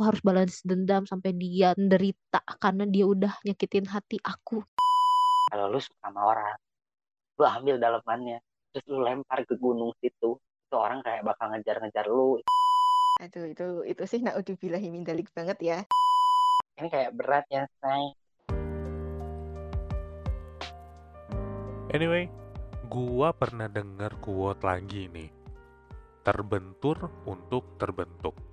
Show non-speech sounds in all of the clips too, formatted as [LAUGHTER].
aku harus balas dendam sampai dia menderita karena dia udah nyakitin hati aku. Kalau lu suka sama orang, lu ambil dalemannya, terus lu lempar ke gunung situ, itu orang kayak bakal ngejar-ngejar lu. Aduh, itu itu sih naudzubillahi min dzalik banget ya. Ini kayak berat ya, say. Anyway, gua pernah dengar quote lagi nih. Terbentur untuk terbentuk.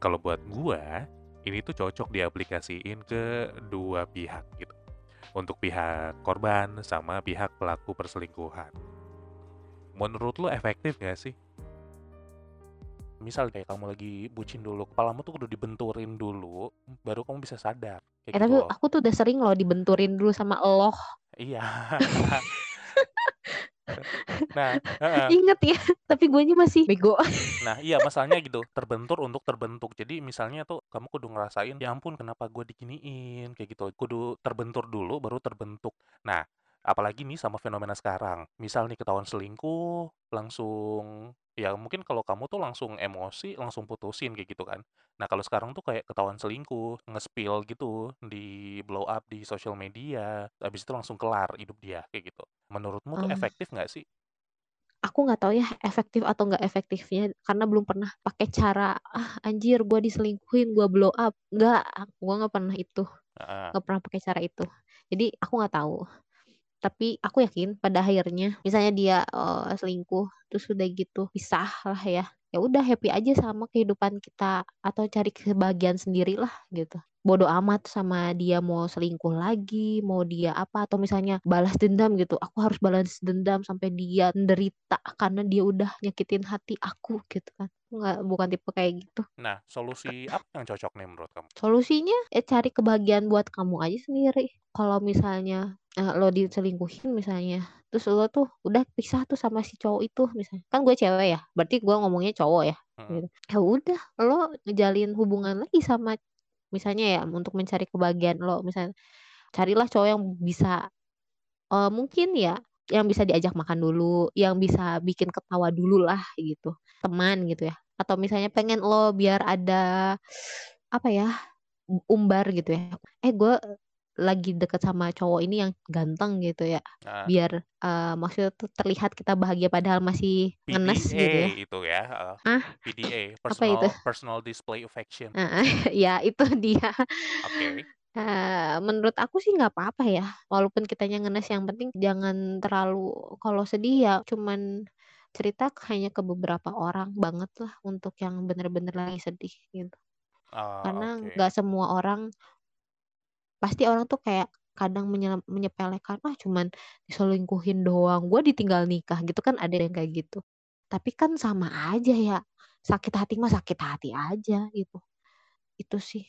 Kalau buat gua, ini tuh cocok diaplikasiin ke dua pihak gitu. Untuk pihak korban sama pihak pelaku perselingkuhan. Menurut lu efektif gak sih? Misal kayak kamu lagi bucin dulu, kepalamu tuh udah dibenturin dulu, baru kamu bisa sadar. Kayak Eh gitu tapi loh. aku tuh udah sering loh dibenturin dulu sama eloh. Iya. [LAUGHS] Nah, heeh. Ingat ya, [LAUGHS] tapi guanya masih bego. Nah, iya masalahnya gitu, terbentur untuk terbentuk. Jadi misalnya tuh kamu kudu ngerasain, ya ampun kenapa gue diginiin, kayak gitu. Kudu terbentur dulu baru terbentuk. Nah, apalagi nih sama fenomena sekarang. Misal nih ketahuan selingkuh, langsung ya mungkin kalau kamu tuh langsung emosi, langsung putusin kayak gitu kan. Nah, kalau sekarang tuh kayak ketahuan selingkuh, nge-spill gitu di blow up di sosial media, habis itu langsung kelar hidup dia kayak gitu. Menurutmu tuh Oh. efektif nggak sih? Aku nggak tahu ya efektif atau nggak efektifnya karena belum pernah pakai cara ah anjir gua diselingkuhin gua blow up nggak gua nggak pernah itu Heeh. nggak pernah pakai cara itu jadi aku nggak tahu tapi aku yakin pada akhirnya misalnya dia eh, selingkuh terus udah gitu pisah lah ya ya udah happy aja sama kehidupan kita atau cari kebahagiaan sendiri lah gitu. Bodoh amat sama dia mau selingkuh lagi mau dia apa atau misalnya balas dendam gitu. Aku harus balas dendam sampai dia menderita karena dia udah nyakitin hati aku gitu kan nggak bukan tipe kayak gitu. Nah, solusi apa yang cocok nih menurut kamu? solusinya ya cari kebahagiaan buat kamu aja sendiri. Kalau misalnya eh, lo diselingkuhin misalnya terus lo tuh udah pisah tuh sama si cowok itu misalnya. Kan gue cewek ya berarti gue ngomongnya cowok ya gitu. ya udah lo ngejalin hubungan lagi sama misalnya ya untuk mencari kebahagiaan lo misalnya. Carilah cowok yang bisa eh, mungkin ya yang bisa diajak makan dulu yang bisa bikin ketawa dulu lah gitu teman gitu ya. Atau misalnya pengen lo biar ada apa ya umbar gitu ya. Eh gue lagi deket sama cowok ini yang ganteng gitu ya. Nah, biar eh, maksudnya tuh terlihat kita bahagia padahal masih ngenes gitu ya. PDA itu ya, uh, ah PDA, apa itu? personal personal display affection. [LAUGHS] Ya itu dia. Oke. Eh, menurut aku sih nggak apa-apa ya. Walaupun kitanya ngenes yang penting jangan terlalu kalau sedih ya cuman cerita hanya ke beberapa orang banget lah untuk yang bener-bener lagi sedih gitu. Ah, karena nggak semua orang pasti orang tuh kayak kadang menye- menyepelekan ah cuman diselingkuhin doang gue ditinggal nikah gitu kan ada yang kayak gitu. Tapi kan sama aja ya sakit hati mah sakit hati aja gitu. Itu sih.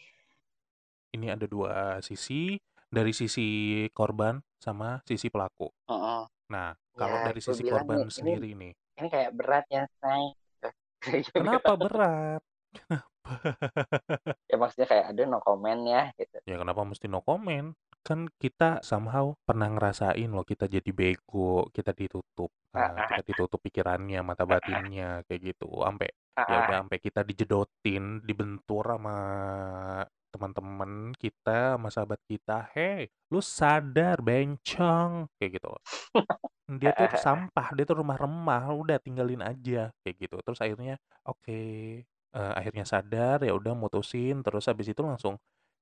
Ini ada dua sisi, dari sisi korban sama sisi pelaku. Heeh. Nah, kalau Ya, dari sisi korban nih, ini sendiri nih, ini kayak berat ya, say. [LAUGHS] kenapa berat? ya maksudnya kayak ada no comment ya gitu. Ya kenapa mesti no comment? Kan kita somehow pernah ngerasain loh kita jadi bego, kita ditutup, Ah, uh, ah, kita ditutup pikirannya, mata batinnya kayak gitu, sampai ah, ya ah. udah sampai kita dijedotin, dibentur sama teman-teman kita, sama sahabat kita, hei, lu sadar bencong, kayak gitu loh. [LAUGHS] Dia tuh [LAUGHS] sampah, dia tuh rumah remah, udah tinggalin aja kayak gitu. Terus akhirnya oke, eh, akhirnya sadar ya udah mutusin, terus habis itu langsung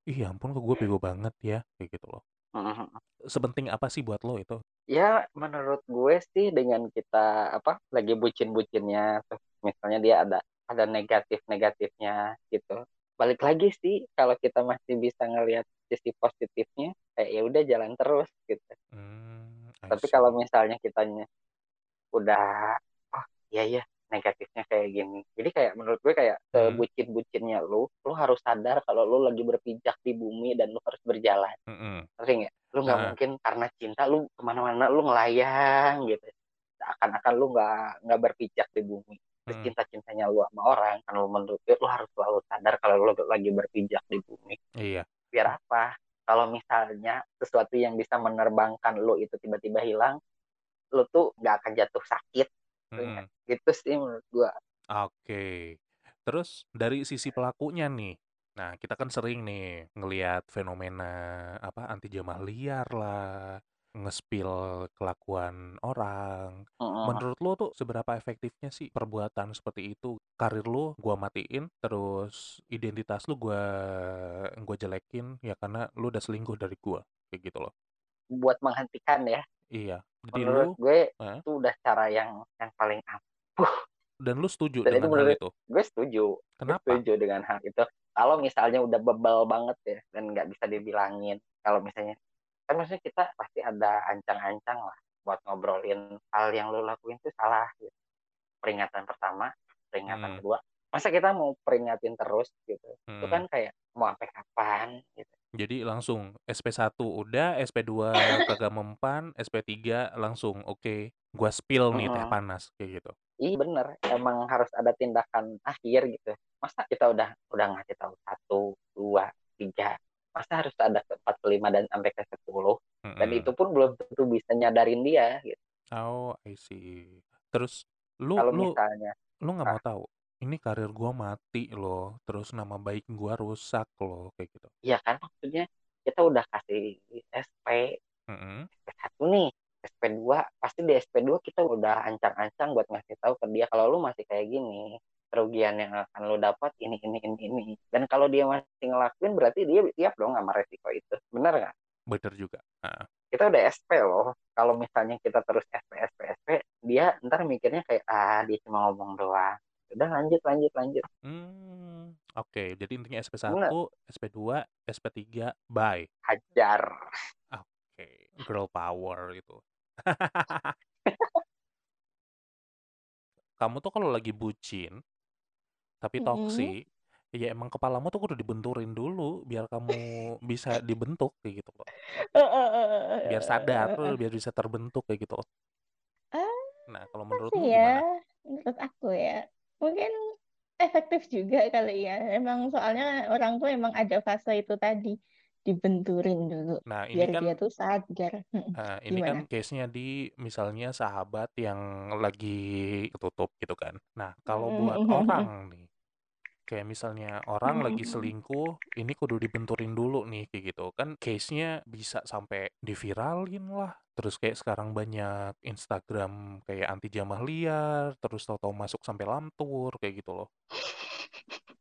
ih ya ampun kok gue bego banget ya kayak gitu loh. Mhm. Sepenting apa sih buat lo itu? Ya, menurut gue sih dengan kita apa lagi bucin-bucinnya, terus misalnya dia ada ada negatif-negatifnya gitu. Balik lagi sih kalau kita masih bisa ngelihat sisi positifnya, kayak ya udah jalan terus gitu. Hmm, Tapi kalau misalnya kitanya udah oh iya iya negatifnya kayak gini. Jadi kayak menurut gue kayak Hmm. sebucin-bucinnya lu, lu harus sadar kalau lu lagi berpijak di bumi dan lu harus berjalan. Ngerti nggak? Lu nggak Nah. mungkin karena cinta lu ke mana-mana lu ngelayang gitu. Akan-akan lu nggak nggak berpijak di bumi. Terus Hmm. cinta-cintanya lu sama orang, kan lu menurut gue lu harus selalu sadar kalau lu lagi berpijak di bumi. Iya. Biar apa? Kalau misalnya sesuatu yang bisa menerbangkan lu itu tiba-tiba hilang, lu tuh nggak akan jatuh sakit. Mm-mm. Gitu sih menurut gua. Oke. Terus dari sisi pelakunya nih, Nah, kita kan sering nih ngelihat fenomena apa anti jamah liar lah, nge-spill kelakuan orang. Mm-mm. Menurut lo tuh seberapa efektifnya sih perbuatan seperti itu? Karir lo gua matiin, terus identitas lu gua gua jelekin ya karena lu udah selingkuh dari gua, kayak gitu loh. buat menghentikan ya Iya. Jadi menurut lu gue Hah? itu udah cara yang yang paling ampuh dan lu setuju Dan itu dengan hal menurut- itu. gue setuju gue Kenapa? setuju dengan hal itu kalau misalnya udah bebel banget ya dan nggak bisa dibilangin kalau misalnya kan maksudnya kita pasti ada ancang-ancang lah buat ngobrolin hal yang lo lakuin itu salah gitu. peringatan pertama peringatan Hmm. kedua masa kita mau peringatin terus gitu itu Hmm. kan kayak mau sampai kapan gitu Jadi langsung SP1 udah, SP2 [LAUGHS] kagak mempan, SP3 langsung oke, gua spill nih teh Mm-mm. panas kayak gitu. Iya bener, emang harus ada tindakan akhir gitu. Masa kita udah udah ngasih tahu satu, dua, tiga, masa harus ada ke empat, ke lima dan sampai ke sepuluh. Dan Mm-mm. itu pun belum tentu bisa nyadarin dia. Gitu. Oh, I see. Terus lu Kalau lu misalnya, lu nggak mau tahu ini karir gua mati loh, terus nama baik gua rusak loh kayak gitu. ya kan maksudnya kita udah kasih SP, Mm-mm. SP1 nih, SP2, pasti di SP2 kita udah ancang-ancang buat ngasih tahu ke dia kalau lu masih kayak gini, kerugian yang akan lu dapat ini, ini, ini, ini. Dan kalau dia masih ngelakuin berarti dia siap dong sama resiko itu. Bener nggak? Bener juga. Nah, kita udah SP loh. Kalau misalnya kita terus SP, SP, SP, dia ntar mikirnya kayak, ah dia cuma ngomong doang. Udah lanjut, lanjut, lanjut. hmm, oke. Jadi intinya SP1, Bener. SP2, SP3, bye. Hajar. Oke, girl power itu. [LAUGHS] Kamu tuh kalau lagi bucin, tapi Mm-mm. toksik, ya emang kepalamu tuh kudu dibenturin dulu biar kamu bisa dibentuk kayak gitu loh. Biar sadar, biar bisa terbentuk kayak gitu loh. Ah, Nah, kalau menurutmu ya? gimana? Menurut aku ya, mungkin efektif juga kali ya. Emang soalnya orang tuh emang ada fase itu tadi dibenturin dulu Nah, ini biar kan dia tuh sadar. Nah, ini Gimana? kan case-nya di misalnya sahabat yang lagi ketutup gitu kan. Nah, kalau buat Mm-mm. orang nih, kayak misalnya orang lagi Mm-mm. selingkuh, ini kudu dibenturin dulu nih kayak gitu. Kan case-nya bisa sampai diviralin lah. Terus kayak sekarang banyak Instagram kayak anti jamah liar, terus tahu-tahu masuk sampai lamtur kayak gitu loh.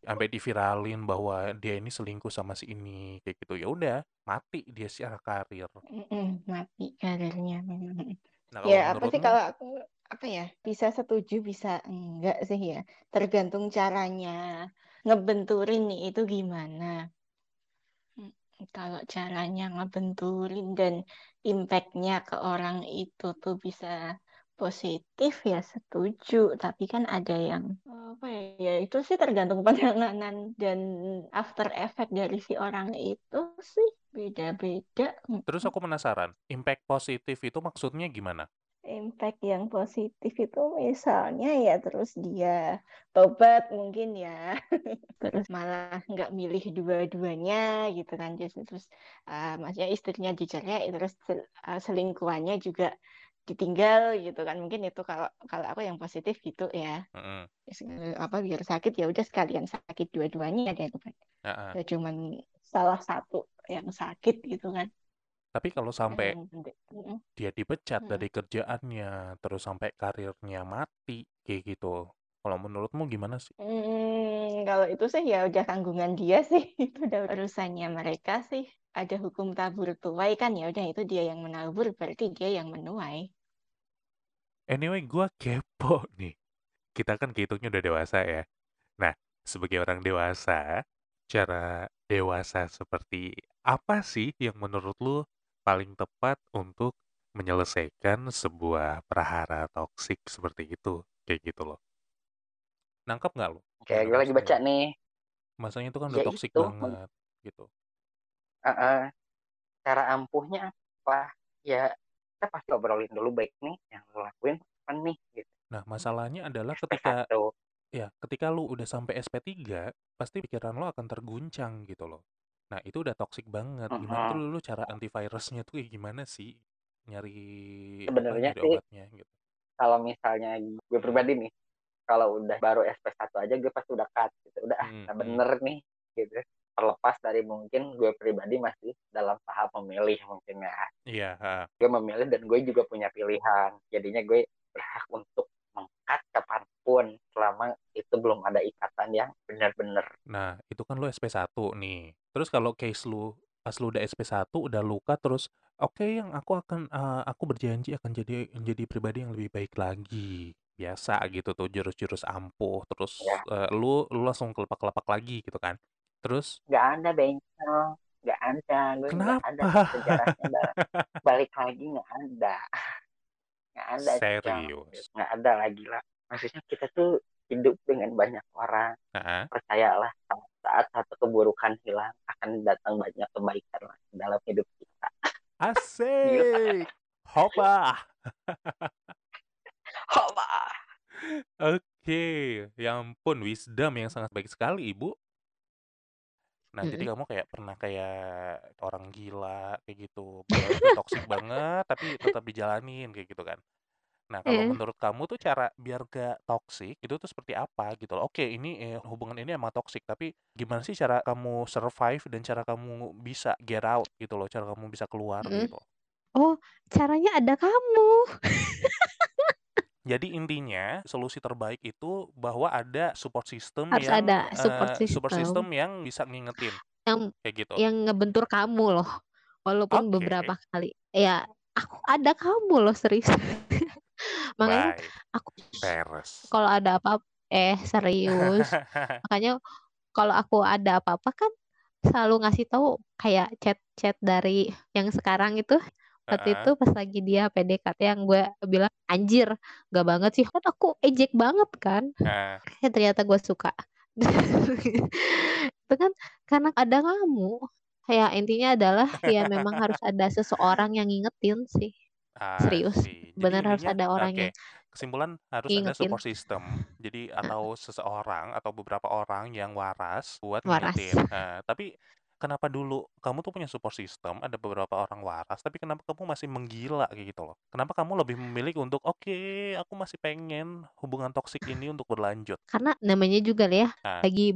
Sampai [LAUGHS] diviralin bahwa dia ini selingkuh sama si ini kayak gitu. Ya udah, mati dia secara karir. Mm-mm, Mati karirnya memang. Nah, Ya, apa sih kalau aku apa ya? Bisa setuju, bisa enggak sih ya. Tergantung caranya ngebenturin nih itu gimana. Mm, Kalau caranya ngebenturin dan impactnya ke orang itu tuh bisa positif ya setuju. Tapi kan ada yang apa ya? Ya itu sih tergantung penanganan dan after effect dari si orang itu sih beda-beda. Terus aku penasaran, impact positif itu maksudnya gimana? Impact yang positif itu misalnya ya terus dia tobat mungkin ya. Terus. [LAUGHS] Malah nggak milih dua-duanya gitu kan. Terus terus uh, maksudnya istrinya dicerai terus sel- uh, selingkuhannya juga ditinggal gitu kan. Mungkin itu kalau kalau aku yang positif gitu ya. Eh, apa biar sakit ya udah sekalian sakit dua-duanya Ya, ya cuman salah satu yang sakit gitu kan Tapi kalau sampai dia dipecat dari kerjaannya, terus sampai karirnya mati, kayak gitu. Kalau menurutmu gimana sih? Hmm, kalau itu sih ya udah tanggungan dia sih. [LAUGHS] Itu udah urusannya mereka sih. Ada hukum tabur tuai kan ya udah itu dia yang menabur berarti dia yang menuai. Anyway, gua kepo [LAUGHS] nih. Kita kan kehitungnya udah dewasa ya. Nah, sebagai orang dewasa, cara dewasa seperti apa sih yang menurut lu paling tepat untuk menyelesaikan sebuah prahara toksik seperti itu? Kayak gitu loh. Nangkep nggak lu? Kayak gue lagi baca nih, Masanya itu kan udah ya toksik banget, gitu. uh, uh, cara ampuhnya apa? Ya kita pasti obrolin dulu baik nih yang lo lakuin apa nih gitu. Nah, masalahnya adalah ketika SP1. ya, ketika lu udah sampai SP3, pasti pikiran lu akan terguncang gitu loh. Nah, itu udah toksik banget. Gimana tuh lu cara antivirusnya tuh kayak gimana sih? Nyari apa? Sebenarnya Nyari sih obatnya gitu. kalau misalnya gue pribadi nih, kalau udah baru SP1 aja gue pasti udah cut gitu. Udah ah, Hmm, nah hmm. bener nih gitu. terlepas dari mungkin gue pribadi masih dalam tahap memilih mungkin ya Iya, ha. gue memilih dan gue juga punya pilihan jadinya gue berhak untuk mengkat kapan pun selama itu belum ada ikatan yang benar-benar Nah, itu kan lu SP1 nih. Terus kalau case lu pas lu udah SP1 udah luka terus oke yang aku akan eh, aku berjanji akan jadi menjadi pribadi yang lebih baik lagi. Biasa gitu tuh jurus-jurus ampuh terus ya eh, lu lu langsung kelepak-kelepak lagi gitu kan. Terus nggak ada bengkel nggak ada gue nggak ada kenapa? sejarahnya ba- [LAUGHS] balik lagi nggak ada nggak ada. Serius. nggak ada lagi lah maksudnya kita tuh hidup dengan banyak orang Heeh. percayalah sa- saat satu keburukan hilang akan datang banyak kebaikan lah dalam hidup kita Asik. Hopa. [LAUGHS] Hoba. Oke, ya ampun wisdom yang sangat baik sekali, Ibu. Nah, jadi Mm-mm. kamu kayak pernah kayak orang gila kayak gitu. Toksik banget, tapi tetap dijalanin kayak gitu kan. Nah, kalau Eh, menurut kamu tuh cara biar gak toksik itu tuh seperti apa gitu loh. Oke, ini eh, hubungan ini emang toksik, tapi gimana sih cara kamu survive dan cara kamu bisa get out gitu loh, cara kamu bisa keluar mm. gitu. Oh, caranya ada kamu. Jadi intinya solusi terbaik itu bahwa ada support system Harus yang ada support eh, support system system yang bisa ngingetin yang kayak gitu. yang ngebentur kamu loh. Walaupun Oke, beberapa kali. Ya, aku ada kamu loh serius. Makanya baik, aku beres. kalau ada apa eh serius. [LAUGHS] Makanya kalau aku ada apa-apa kan selalu ngasih tahu kayak chat-chat dari yang sekarang itu. Waktu Heeh. itu pas lagi dia PDKT yang gue bilang anjir gak banget sih. Kan aku ejek banget kan. Nah, eh ternyata gue suka. [LAUGHS] Itu kan karena ada kamu. Kayak intinya adalah ya memang harus ada seseorang yang ngingetin sih I serius. Jadi bener harus ada orang oke, yang kesimpulan harus ada ngingetin support system. Jadi atau seseorang atau beberapa orang yang waras buat waras ngingetin. Nah, tapi kenapa dulu kamu tuh punya support system, ada beberapa orang waras, tapi kenapa kamu masih menggila kayak gitu loh? Kenapa kamu lebih memilih untuk oke, aku masih pengen hubungan toksik ini untuk berlanjut. karena namanya juga ya Nah, lagi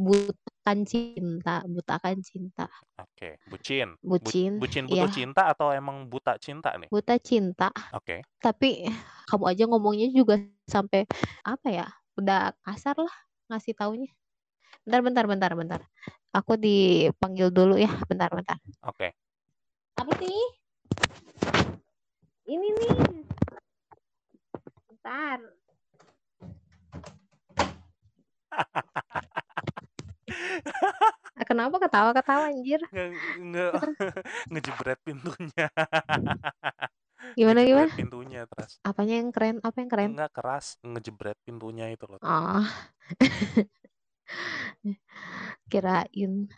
butakan cinta butakan cinta. Oke, bucin. Bu- bucin bucin butuh ya cinta atau emang buta cinta nih? buta cinta. Oke. tapi kamu aja ngomongnya juga sampai apa ya udah kasar lah ngasih taunya. Bentar bentar bentar bentar. Aku dipanggil dulu ya bentar bentar. Oke. apa sih? Ini nih. Bentar kenapa ketawa ketawa anjir? Nge nge [LAUGHS] ngejebret pintunya. Gimana gimana? ngejebret pintunya terus apanya yang keren? Apa yang keren? Enggak keras. Ngejebret pintunya itu loh. Ah [LAUGHS] kirain.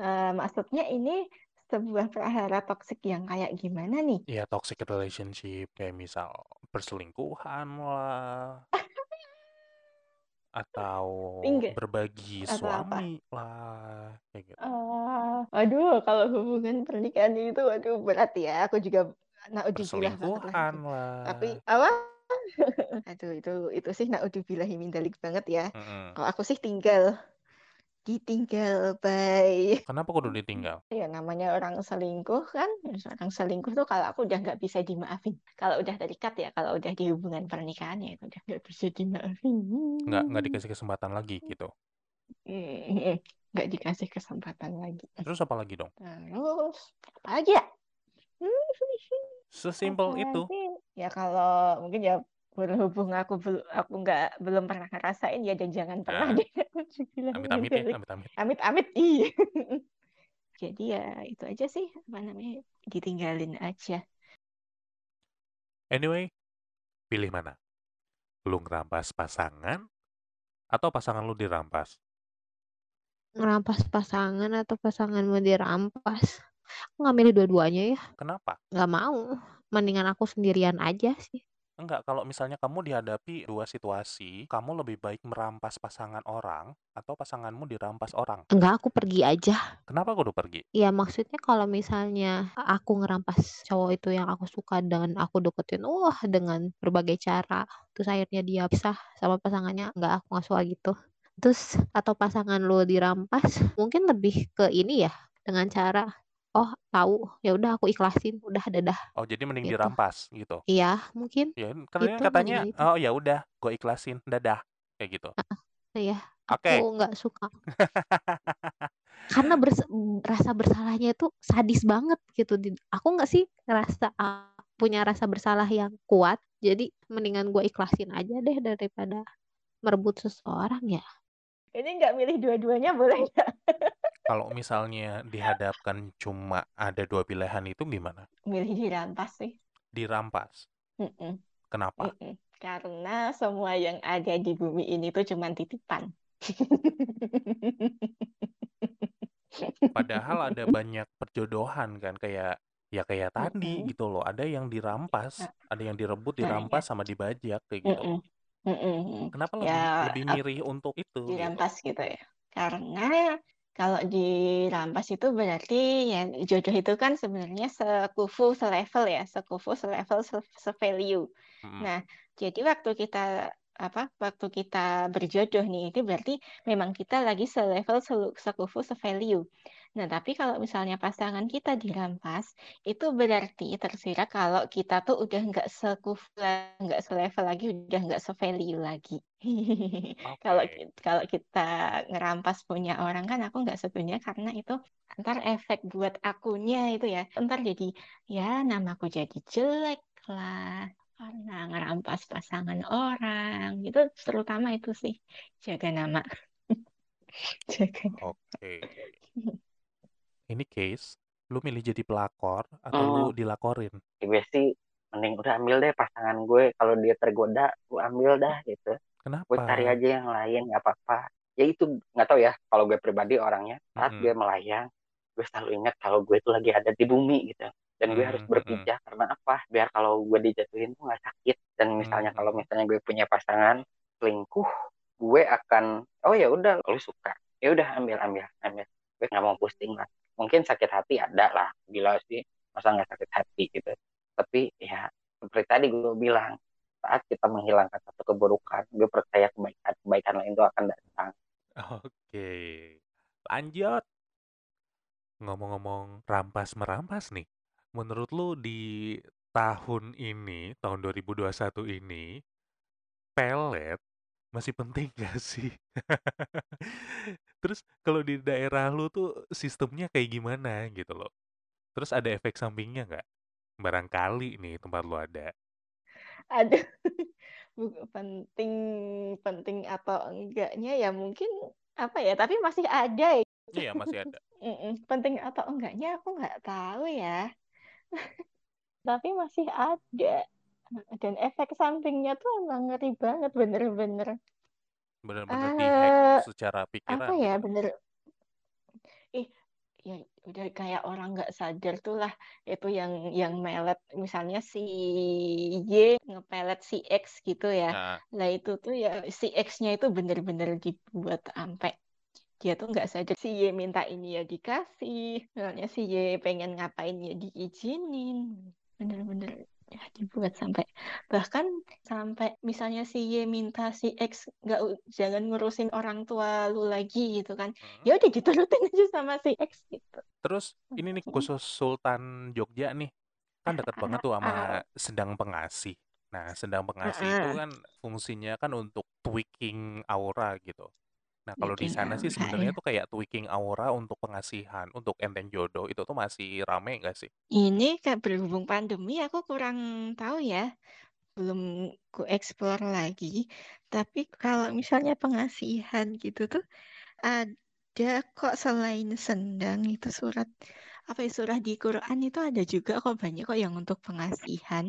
Eh, maksudnya ini sebuah prahara toksik yang kayak gimana nih? ya toxic relationship. Kayak misal perselingkuhan lah [LAUGHS] atau Enggak. berbagi Atau apa? suami lah kayak gitu Eh, aduh, kalau hubungan pernikahan itu waduh berat ya. Aku juga naudzubillah banget lah perselingkuhan itu. lah Tapi apa? [LAUGHS] Aduh, itu itu sih naudzubillahi min dzalik banget ya. Mm-mm. Kalau aku sih tinggal ditinggal by kenapa kudu ditinggal? Ya namanya orang selingkuh kan. Orang selingkuh tuh kalau aku udah nggak bisa dimaafin. Kalau udah terikat ya kalau udah di hubungan pernikahan ya itu udah nggak bisa dimaafin. Nggak nggak dikasih kesempatan lagi gitu? Mm, nggak dikasih kesempatan lagi. Terus apa lagi dong? Terus apa lagi ya Hmm, sesimpel itu ya kalau mungkin ya berhubung aku belum aku nggak belum pernah ngerasain ya dan jangan pernah Nah, deh [LAUGHS] Alhamdulillah, amit-amit ya min dzalik. amit-amit amit amit iya [LAUGHS] jadi ya itu aja sih apa namanya ditinggalin aja. Anyway pilih mana? Lu ngerampas pasangan atau pasangan lu dirampas? Ngerampas pasangan atau pasangan mau dirampas? Aku nggak milih dua-duanya ya. Kenapa? Nggak mau. Mendingan aku sendirian aja sih Enggak, kalau misalnya kamu dihadapi dua situasi, kamu lebih baik merampas pasangan orang atau pasanganmu dirampas orang. enggak aku pergi aja Kenapa kudu pergi? ya maksudnya kalau misalnya aku ngerampas cowok itu yang aku suka dan aku deketin wah dengan berbagai cara terus akhirnya dia pisah sama pasangannya enggak aku nggak suka gitu terus atau pasangan lo dirampas mungkin lebih ke ini ya dengan cara oh tahu. Ya udah aku ikhlasin. Udah dadah. Oh, jadi mending gitu. dirampas gitu. iya mungkin Ya, katanya itu katanya mendingan itu. Oh ya udah, gue ikhlasin, dadah. Kayak gitu. ya Oke. aku nggak suka. [LAUGHS] Karena bers- rasa bersalahnya itu sadis banget gitu. Di- aku nggak sih rasa punya rasa bersalah yang kuat. Jadi mendingan gue ikhlasin aja deh daripada merebut seseorang ya. Ini nggak milih dua-duanya boleh nggak? [LAUGHS] Kalau misalnya dihadapkan cuma ada dua pilihan itu gimana? Milih dirampas sih. Dirampas. Mm-mm, Kenapa? mm-mm. Karena semua yang ada di bumi ini tuh cuma titipan. [LAUGHS] Padahal ada banyak perjodohan kan kayak ya kayak tadi Mm-mm. gitu loh. Ada yang dirampas, ada yang direbut, Nah, dirampas sama dibajak kayak gitu. Mm-mm, mm-mm. Kenapa lebih Ya, lebih ap- mirih untuk itu gitu? dirampas gitu ya. Karena kalau dirampas itu berarti ya jodoh itu kan sebenarnya sekufu, selevel ya, sekufu, selevel, se- se-value. Mm-mm. Nah, jadi waktu kita apa waktu kita berjodoh nih itu berarti memang kita lagi selevel sekufu se-value. Nah, tapi kalau misalnya pasangan kita dirampas, itu berarti tersirat kalau kita tuh udah nggak sekufu, la- nggak selevel lagi, udah nggak se-value lagi. [LAUGHS] Kalau Oke. ki- kalau kita ngerampas punya orang kan aku nggak setuju karena itu ntar efek buat akunya itu ya, ntar jadi ya namaku jadi jelek lah karena ngerampas pasangan orang itu terutama itu sih jaga nama [LAUGHS] jaga. Oke. [LAUGHS] Ini case, lu milih jadi pelakor atau lu Hmm, dilakorin? gue sih mending udah ambil deh pasangan gue kalau dia tergoda gue ambil dah gitu gue cari Kenapa? aja yang lain nggak apa-apa ya itu nggak tahu ya kalau gue pribadi orangnya saat Mm-mm. gue melayang gue selalu ingat kalau gue itu lagi ada di bumi gitu dan gue harus Mm, mm-mm. berpijak karena apa biar kalau gue dijatuhin tuh nggak sakit dan misalnya kalau Mm-mm. misalnya gue punya pasangan selingkuh gue akan oh ya udah lu suka ya udah ambil ambil ambil nggak mau pusing lah mungkin sakit hati ada lah gila sih masa nggak sakit hati gitu tapi ya seperti tadi gue bilang saat kita menghilangkan satu keburukan gue percaya kebaikan kebaikan lain itu akan datang Oke. Lanjut. Ngomong-ngomong rampas merampas nih. Menurut lu di tahun ini, tahun 2021 ini, pelet masih penting [LAUGHS] gak sih? Terus kalau di daerah lu tuh sistemnya kayak gimana gitu loh. Terus ada efek sampingnya nggak? Barangkali nih tempat lu ada. Aduh, bu- penting penting atau enggaknya ya mungkin apa ya, tapi masih ada ya. Iya, masih ada. Penting atau enggaknya aku nggak tahu ya, [LAUGHS] tapi masih ada. Dan efek sampingnya tuh emang ngeri banget, bener-bener. Bener-bener dihack eh secara apa pikiran ya, gitu. bener. Ih, ya udah kayak orang nggak sadar tuh lah itu yang yang melet misalnya si Y ngepelet si X gitu ya. Nah, Lah itu tuh ya si X-nya itu bener-bener dibuat sampai dia tuh nggak sadar si Y minta ini ya dikasih, misalnya si Y pengen ngapain ya diizinin, bener-bener ya dibuat sampai bahkan sampai misalnya si Y minta si X nggak jangan ngurusin orang tua lu lagi gitu kan, hmm. ya udah diturutin aja sama si X gitu. Terus ini nih khusus Sultan Jogja nih. Kan deket banget tuh sama Sendang Pengasih. Nah, Sendang Pengasih itu kan fungsinya kan untuk tweaking aura gitu. Nah, kalau di sana sih aura sebenarnya ya. tuh kayak tweaking aura untuk pengasihan, untuk enten jodoh itu tuh masih rame nggak sih? Ini kan berhubung pandemi aku kurang tahu ya, belum ku explore lagi. Tapi kalau misalnya pengasihan gitu tuh ada kok selain sendang itu surat apa ya surah di Quran itu ada juga kok banyak kok yang untuk pengasihan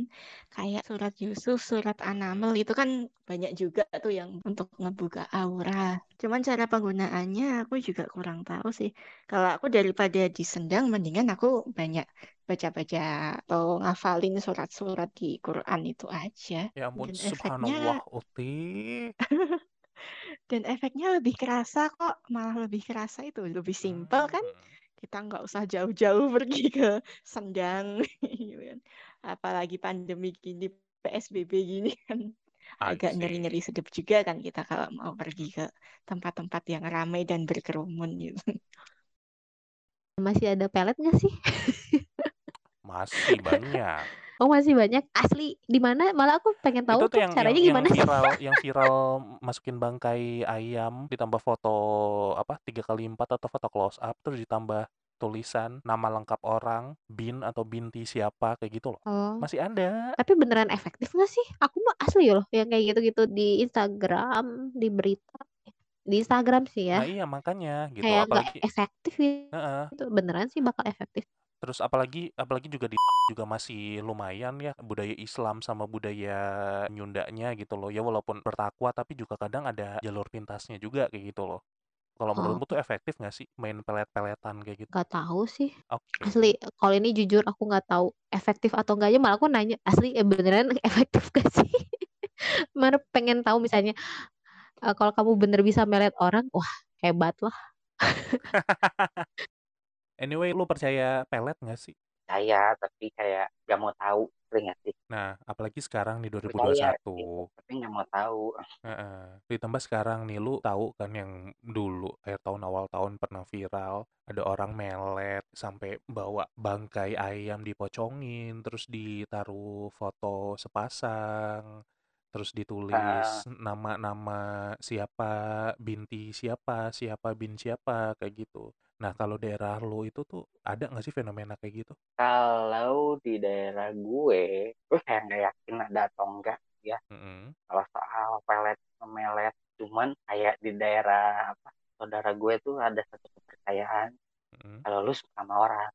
kayak surat Yusuf, surat An-Naml itu kan banyak juga tuh yang untuk ngebuka aura. Cuman cara penggunaannya aku juga kurang tahu sih. Kalau aku daripada disendang mendingan aku banyak baca-baca atau ngafalin surat-surat di Quran itu aja. Ya ampun, Dan efeknya subhanallah, Uti. [LAUGHS] dan efeknya lebih kerasa kok, malah lebih kerasa itu lebih simpel kan? Hmm. Kita nggak usah jauh-jauh [LAUGHS] pergi ke Sendang [LAUGHS] gitu kan. Apalagi pandemi gini, PSBB gini kan. agak Asik. ngeri-ngeri sedep juga kan kita kalau mau pergi ke tempat-tempat yang ramai dan berkerumun gitu. Masih ada pelet nggak sih? Masih banyak. Oh masih banyak asli di mana? Malah aku pengen tahu Itu tuh yang yang caranya yang gimana sih? viral [LAUGHS] yang viral masukin bangkai ayam ditambah foto apa tiga kali empat atau foto close up terus ditambah tulisan nama lengkap orang, bin atau binti siapa kayak gitu loh. Oh, Masih ada. tapi beneran efektif nggak sih? Aku mah asli loh yang kayak gitu-gitu di Instagram, di berita. Di Instagram sih ya. Nah iya makanya gitu Kayak apalagi efektif gitu. Heeh. Beneran sih bakal efektif. Terus apalagi apalagi juga di [LAUGHS] juga masih lumayan ya budaya Islam sama budaya Nyundanya gitu loh. Ya walaupun bertakwa tapi juga kadang ada jalur pintasnya juga kayak gitu loh. Kalau menurutmu tuh efektif nggak sih main pelet-peletan kayak gitu? nggak tahu sih. Oke. Asli, kalau ini jujur aku nggak tahu efektif atau enggaknya. Malah aku nanya, asli eh, beneran [LAUGHS] efektif gak sih? [LAUGHS] Mana pengen tahu misalnya, eh, kalau kamu bener bisa melet orang, wah hebat lah. Anyway, lu percaya pelet nggak sih? Percaya, tapi kayak gak mau tahu, sering gak sih? Nah, apalagi sekarang nih Percaya 2021. gitu, tapi gak mau tahu. [LAUGHS] Heeh. Ditambah sekarang nih lu tahu kan yang dulu akhir tahun awal tahun pernah viral ada orang melet sampai bawa bangkai ayam dipocongin terus ditaruh foto sepasang terus ditulis Ah, nama-nama siapa binti siapa siapa bin siapa kayak gitu. Nah kalau daerah lu itu tuh ada nggak sih fenomena kayak gitu? kalau di daerah gue, gue kayak nggak yakin ada atau enggak ya. Mm-mm. Kalau soal pelet memelet, cuman kayak di daerah apa saudara gue tuh ada satu kepercayaan Mm-mm. kalau lu suka sama orang,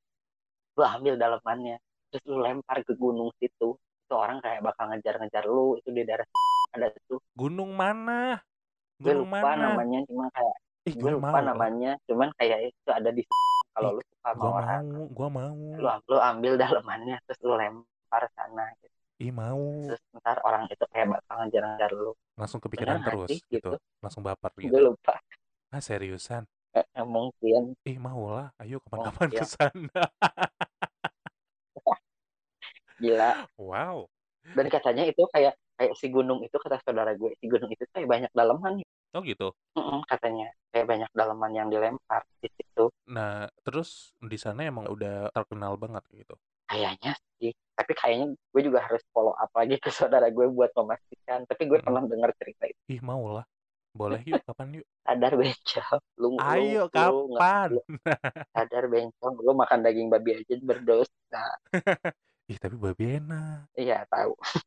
lu ambil dalemannya, terus lu lempar ke gunung situ, itu orang kayak bakal ngejar-ngejar lu itu di daerah [LAUGHS] ada tuh. Gunung mana? Gue lupa mana? namanya, cuma kayak Ih, gue gue lupa mau namanya, cuman kayak itu ada di [LAUGHS] kalau lu suka sama gua orang, mau, gua mau. lu lu ambil dalemannya terus lu lempar sana gitu. Ih, mau. terus ntar orang itu kayak bakal ngejar-ngejar lu Langsung kepikiran nggak terus sih gitu. gitu Langsung baper gue gitu. lupa Ah, seriusan? Eh, eh, mungkin Ih, mau lah. Ayo kapan-kapan ke mungkin sana. [LAUGHS] gila Wow. dan katanya itu kayak kayak si gunung itu kata saudara gue si gunung itu kayak banyak daleman Oh gitu. Mm-mm, katanya kayak banyak daleman yang dilempar di situ Nah, terus di sana emang udah terkenal banget gitu. kayaknya sih tapi kayaknya gue juga harus follow up lagi ke saudara gue buat memastikan tapi gue Mm-mm. pernah dengar cerita itu Ih, mau lah. Boleh yuk, kapan yuk? [LAUGHS] sadar bencong lu Ayo, lu kapan? lu sadar bencong lu makan daging babi aja berdosa [LAUGHS] Ih, tapi babi enak. iya tahu [LAUGHS]